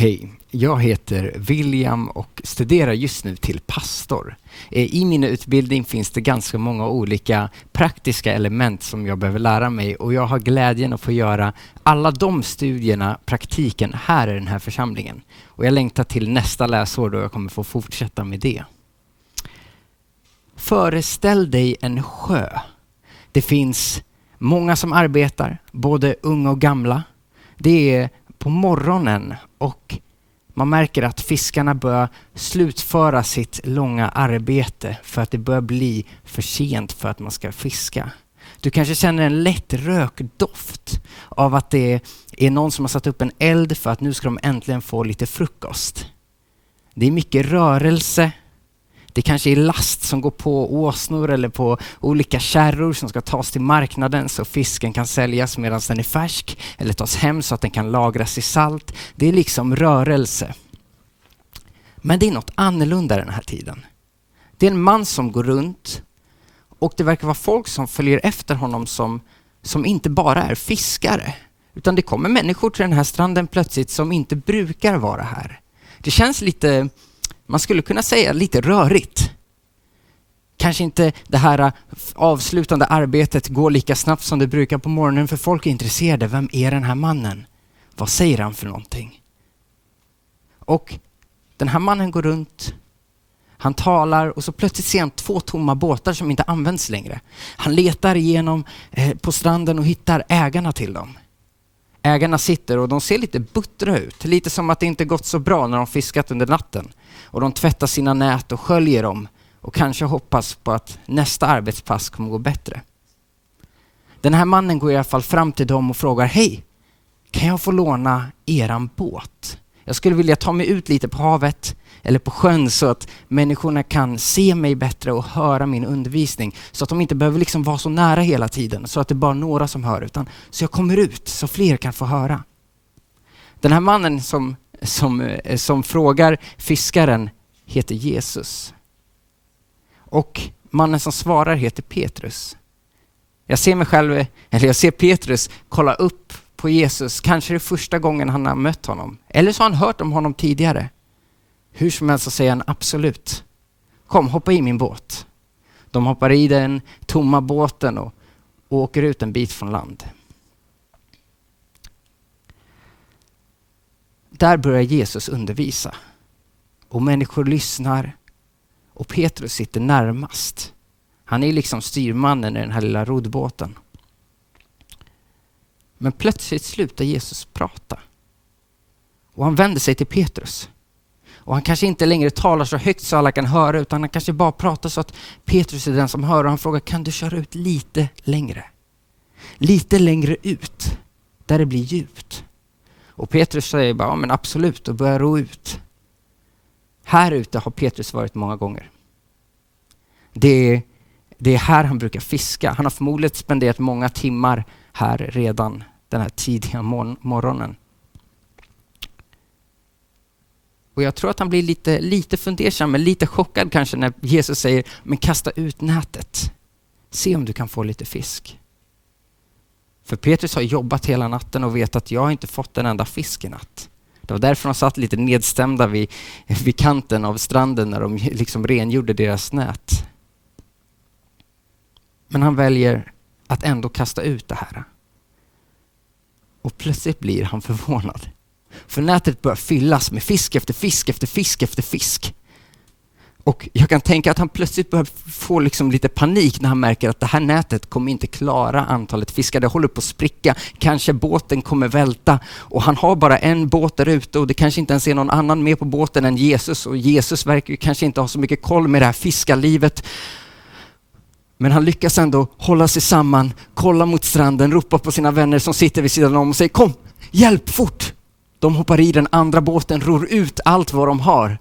Hej, jag heter William och studerar just nu till pastor. Eh, I min utbildning finns det ganska många olika praktiska element som jag behöver lära mig och jag har glädjen att få göra alla de studierna, praktiken, här i den här församlingen. Och jag längtar till nästa läsår då jag kommer få fortsätta med det. Föreställ dig en sjö. Det finns många som arbetar, både unga och gamla. Det är på morgonen och man märker att fiskarna börjar slutföra sitt långa arbete för att det börjar bli för sent för att man ska fiska. Du kanske känner en lätt rökdoft av att det är någon som har satt upp en eld för att nu ska de äntligen få lite frukost. Det är mycket rörelse, det kanske är last som går på åsnor eller på olika kärror som ska tas till marknaden så fisken kan säljas medan den är färsk eller tas hem så att den kan lagras i salt. Det är liksom rörelse. Men det är något annorlunda den här tiden. Det är en man som går runt och det verkar vara folk som följer efter honom som, som inte bara är fiskare. Utan det kommer människor till den här stranden plötsligt som inte brukar vara här. Det känns lite man skulle kunna säga lite rörigt. Kanske inte det här äh, avslutande arbetet går lika snabbt som det brukar på morgonen för folk är intresserade. Vem är den här mannen? Vad säger han för någonting? Och den här mannen går runt, han talar och så plötsligt ser han två tomma båtar som inte används längre. Han letar igenom eh, på stranden och hittar ägarna till dem. Ägarna sitter och de ser lite buttra ut, lite som att det inte gått så bra när de fiskat under natten och de tvättar sina nät och sköljer dem och kanske hoppas på att nästa arbetspass kommer gå bättre. Den här mannen går i alla fall fram till dem och frågar Hej, kan jag få låna eran båt? Jag skulle vilja ta mig ut lite på havet eller på sjön så att människorna kan se mig bättre och höra min undervisning. Så att de inte behöver liksom vara så nära hela tiden så att det är bara några som hör utan så jag kommer ut så fler kan få höra. Den här mannen som som, eh, som frågar fiskaren heter Jesus. Och mannen som svarar heter Petrus. Jag ser mig själv, eller jag ser Petrus kolla upp på Jesus, kanske det är första gången han har mött honom. Eller så har han hört om honom tidigare. Hur som helst så säger han absolut. Kom, hoppa i min båt. De hoppar i den tomma båten och, och åker ut en bit från land. Där börjar Jesus undervisa. Och människor lyssnar. Och Petrus sitter närmast. Han är liksom styrmannen i den här lilla roddbåten. Men plötsligt slutar Jesus prata. Och han vänder sig till Petrus. Och han kanske inte längre talar så högt så alla kan höra, utan han kanske bara pratar så att Petrus är den som hör och han frågar, kan du köra ut lite längre? Lite längre ut, där det blir djupt. Och Petrus säger bara, ja men absolut, och börjar ro ut. Här ute har Petrus varit många gånger. Det är, det är här han brukar fiska. Han har förmodligen spenderat många timmar här redan den här tidiga morgonen. Och jag tror att han blir lite, lite fundersam, men lite chockad kanske när Jesus säger, men kasta ut nätet. Se om du kan få lite fisk. För Petrus har jobbat hela natten och vet att jag har inte fått en enda fisk i natt. Det var därför de satt lite nedstämda vid, vid kanten av stranden när de liksom rengjorde deras nät. Men han väljer att ändå kasta ut det här. Och plötsligt blir han förvånad. För nätet börjar fyllas med fisk efter fisk efter fisk efter fisk. Och jag kan tänka att han plötsligt börjar få liksom lite panik när han märker att det här nätet kommer inte klara antalet fiskar. Det håller på att spricka. Kanske båten kommer välta och han har bara en båt där ute och det kanske inte ens är någon annan med på båten än Jesus och Jesus verkar ju kanske inte ha så mycket koll med det här fiskarlivet. Men han lyckas ändå hålla sig samman, kolla mot stranden, ropa på sina vänner som sitter vid sidan om och säger kom, hjälp fort! De hoppar i den andra båten, ror ut allt vad de har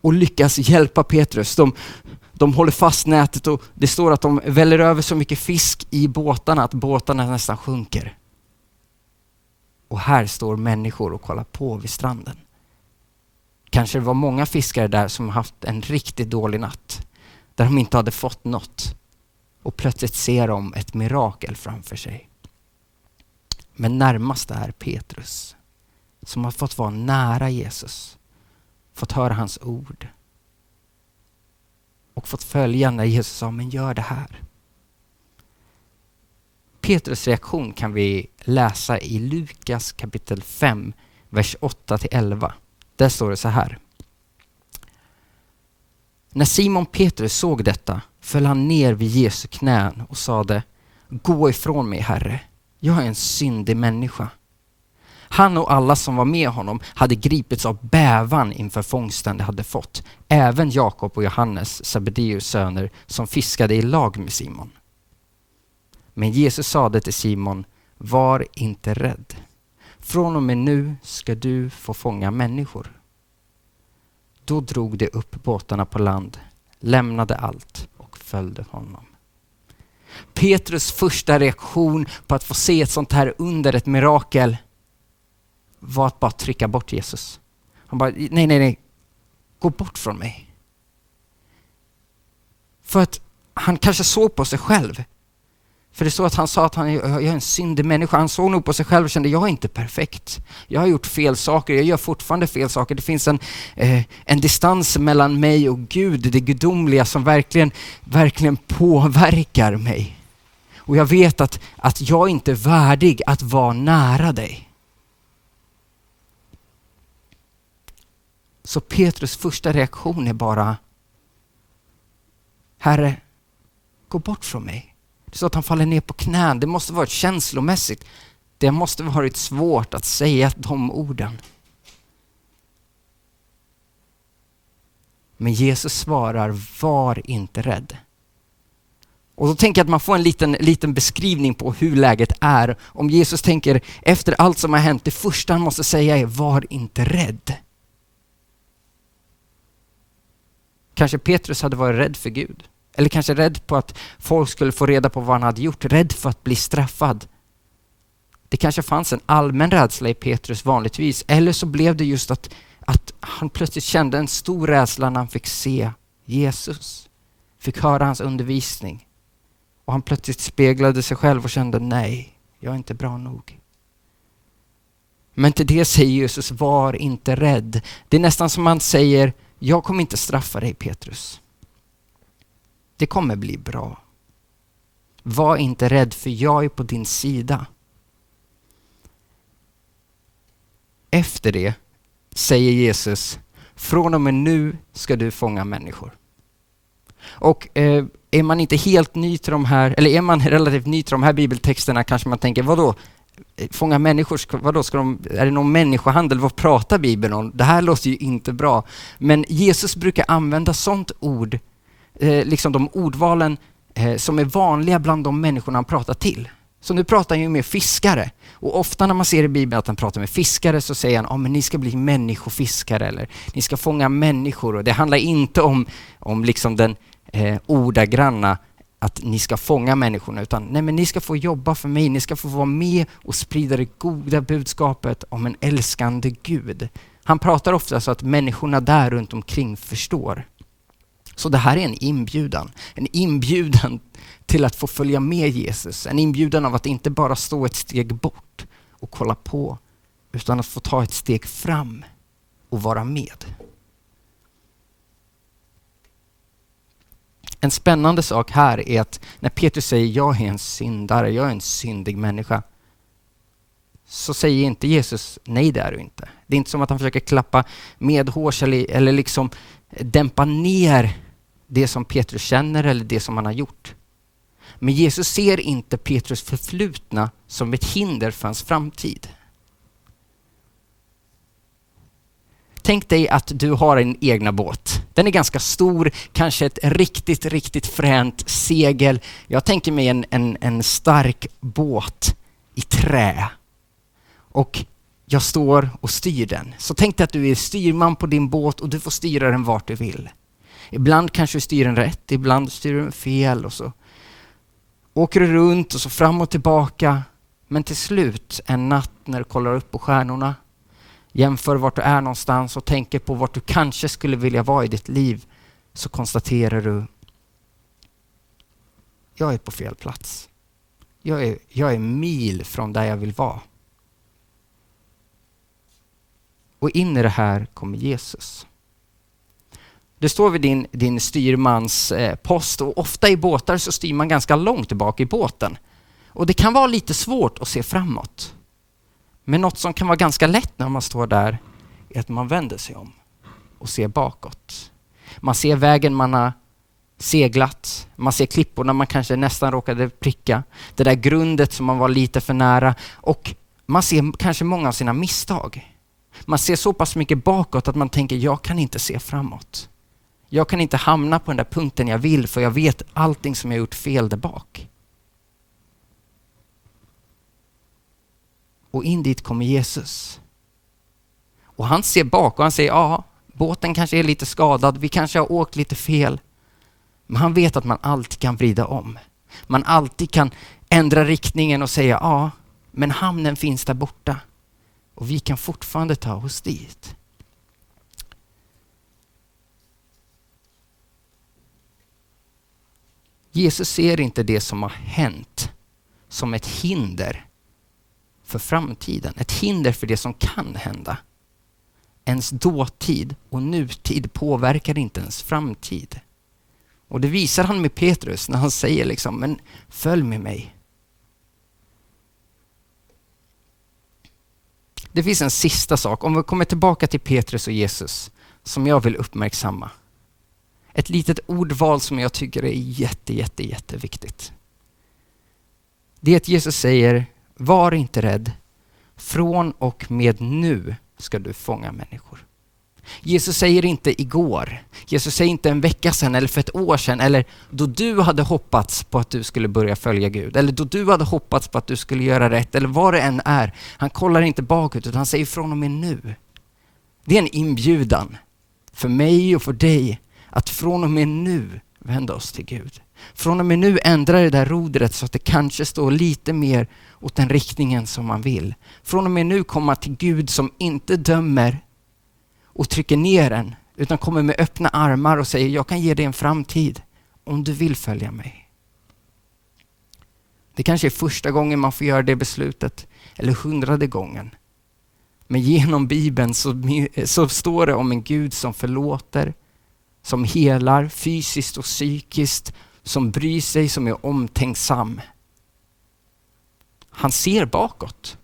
och lyckas hjälpa Petrus. De, de håller fast nätet och det står att de väller över så mycket fisk i båtarna att båtarna nästan sjunker. Och här står människor och kollar på vid stranden. Kanske det var många fiskare där som haft en riktigt dålig natt, där de inte hade fått något. Och plötsligt ser de ett mirakel framför sig. Men närmast är Petrus som har fått vara nära Jesus, fått höra hans ord och fått följa när Jesus sa, men gör det här. Petrus reaktion kan vi läsa i Lukas kapitel 5, vers 8 till 11. Där står det så här. När Simon Petrus såg detta föll han ner vid Jesu knän och sade Gå ifrån mig, Herre. Jag är en syndig människa. Han och alla som var med honom hade gripits av bävan inför fångsten de hade fått. Även Jakob och Johannes, Sebedeus söner, som fiskade i lag med Simon. Men Jesus sade till Simon, var inte rädd. Från och med nu ska du få fånga människor. Då drog de upp båtarna på land, lämnade allt och följde honom. Petrus första reaktion på att få se ett sånt här under, ett mirakel, var att bara trycka bort Jesus. Han bara, nej, nej, nej, gå bort från mig. För att han kanske såg på sig själv. För det står att han sa att han jag är en syndig människa. Han såg nog på sig själv och kände, jag är inte perfekt. Jag har gjort fel saker, jag gör fortfarande fel saker. Det finns en, eh, en distans mellan mig och Gud, det gudomliga som verkligen, verkligen påverkar mig. Och jag vet att, att jag inte är värdig att vara nära dig. Så Petrus första reaktion är bara, Herre, gå bort från mig. Det är så att han faller ner på knän. Det måste varit känslomässigt. Det måste varit svårt att säga de orden. Men Jesus svarar, var inte rädd. Och då tänker jag att man får en liten, liten beskrivning på hur läget är. Om Jesus tänker, efter allt som har hänt, det första han måste säga är, var inte rädd. Kanske Petrus hade varit rädd för Gud. Eller kanske rädd på att folk skulle få reda på vad han hade gjort, rädd för att bli straffad. Det kanske fanns en allmän rädsla i Petrus vanligtvis, eller så blev det just att, att han plötsligt kände en stor rädsla när han fick se Jesus, fick höra hans undervisning. Och han plötsligt speglade sig själv och kände nej, jag är inte bra nog. Men till det säger Jesus, var inte rädd. Det är nästan som man säger, jag kommer inte straffa dig Petrus. Det kommer bli bra. Var inte rädd för jag är på din sida. Efter det säger Jesus, från och med nu ska du fånga människor. Och eh, är man inte helt ny till de här, eller är man relativt ny till de här bibeltexterna kanske man tänker, vadå? Eh, fånga människor, vadå, ska de, är det någon människohandel? Vad pratar Bibeln om? Det här låter ju inte bra. Men Jesus brukar använda sånt ord eh, liksom de ordvalen eh, som är vanliga bland de människorna han pratar till. Så nu pratar han ju med fiskare. Och ofta när man ser i Bibeln att han pratar med fiskare så säger han, ja men ni ska bli människofiskare eller ni ska fånga människor. Och det handlar inte om, om liksom den eh, ordagranna att ni ska fånga människorna, utan nej men ni ska få jobba för mig, ni ska få vara med och sprida det goda budskapet om en älskande Gud. Han pratar ofta så att människorna där runt omkring förstår. Så det här är en inbjudan. En inbjudan till att få följa med Jesus. En inbjudan av att inte bara stå ett steg bort och kolla på, utan att få ta ett steg fram och vara med. En spännande sak här är att när Petrus säger jag är en syndare, jag är en syndig människa, så säger inte Jesus nej det är du inte. Det är inte som att han försöker klappa medhårs eller, eller liksom dämpa ner det som Petrus känner eller det som han har gjort. Men Jesus ser inte Petrus förflutna som ett hinder för hans framtid. Tänk dig att du har en egna båt. Den är ganska stor, kanske ett riktigt, riktigt fränt segel. Jag tänker mig en, en, en stark båt i trä. Och jag står och styr den. Så tänk dig att du är styrman på din båt och du får styra den vart du vill. Ibland kanske du styr den rätt, ibland styr du den fel och så åker du runt och så fram och tillbaka. Men till slut en natt när du kollar upp på stjärnorna, jämför vart du är någonstans och tänker på vart du kanske skulle vilja vara i ditt liv, så konstaterar du jag är på fel plats. Jag är, jag är mil från där jag vill vara. Och in i det här kommer Jesus. Du står vid din, din styrmans eh, post och ofta i båtar så styr man ganska långt bak i båten. Och det kan vara lite svårt att se framåt. Men något som kan vara ganska lätt när man står där är att man vänder sig om och ser bakåt. Man ser vägen man har seglat, man ser klipporna man kanske nästan råkade pricka, det där grundet som man var lite för nära och man ser kanske många av sina misstag. Man ser så pass mycket bakåt att man tänker, jag kan inte se framåt. Jag kan inte hamna på den där punkten jag vill för jag vet allting som jag gjort fel där bak. Och in dit kommer Jesus. Och han ser bak och han säger, ja, båten kanske är lite skadad, vi kanske har åkt lite fel. Men han vet att man alltid kan vrida om. Man alltid kan ändra riktningen och säga, ja, men hamnen finns där borta. Och vi kan fortfarande ta oss dit. Jesus ser inte det som har hänt som ett hinder för framtiden, ett hinder för det som kan hända. Ens dåtid och nutid påverkar inte ens framtid. Och det visar han med Petrus när han säger liksom, men följ med mig. Det finns en sista sak, om vi kommer tillbaka till Petrus och Jesus, som jag vill uppmärksamma. Ett litet ordval som jag tycker är jätte, jätte, jätteviktigt. Det är att Jesus säger, var inte rädd. Från och med nu ska du fånga människor. Jesus säger inte igår, Jesus säger inte en vecka sedan eller för ett år sedan eller då du hade hoppats på att du skulle börja följa Gud eller då du hade hoppats på att du skulle göra rätt eller vad det än är. Han kollar inte bakåt utan han säger från och med nu. Det är en inbjudan för mig och för dig att från och med nu vända oss till Gud. Från och med nu ändra det där rodret så att det kanske står lite mer åt den riktningen som man vill. Från och med nu komma till Gud som inte dömer och trycker ner en, utan kommer med öppna armar och säger jag kan ge dig en framtid om du vill följa mig. Det kanske är första gången man får göra det beslutet, eller hundrade gången. Men genom Bibeln så, så står det om en Gud som förlåter, som helar fysiskt och psykiskt, som bryr sig, som är omtänksam. Han ser bakåt.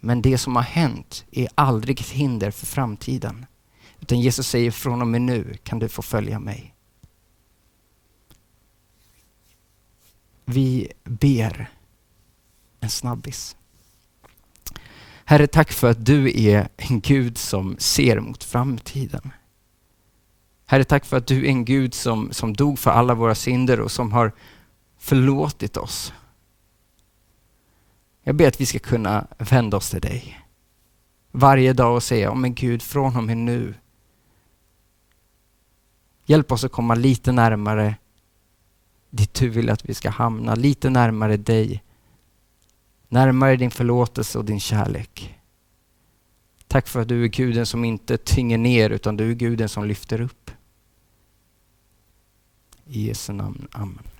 Men det som har hänt är aldrig ett hinder för framtiden. Utan Jesus säger från och med nu kan du få följa mig. Vi ber en snabbis. Herre, tack för att du är en Gud som ser mot framtiden. Herre, tack för att du är en Gud som, som dog för alla våra synder och som har förlåtit oss. Jag ber att vi ska kunna vända oss till dig varje dag och säga, oh, men Gud, från och med nu, hjälp oss att komma lite närmare dit du vill att vi ska hamna, lite närmare dig, närmare din förlåtelse och din kärlek. Tack för att du är guden som inte tynger ner utan du är guden som lyfter upp. I Jesu namn, Amen.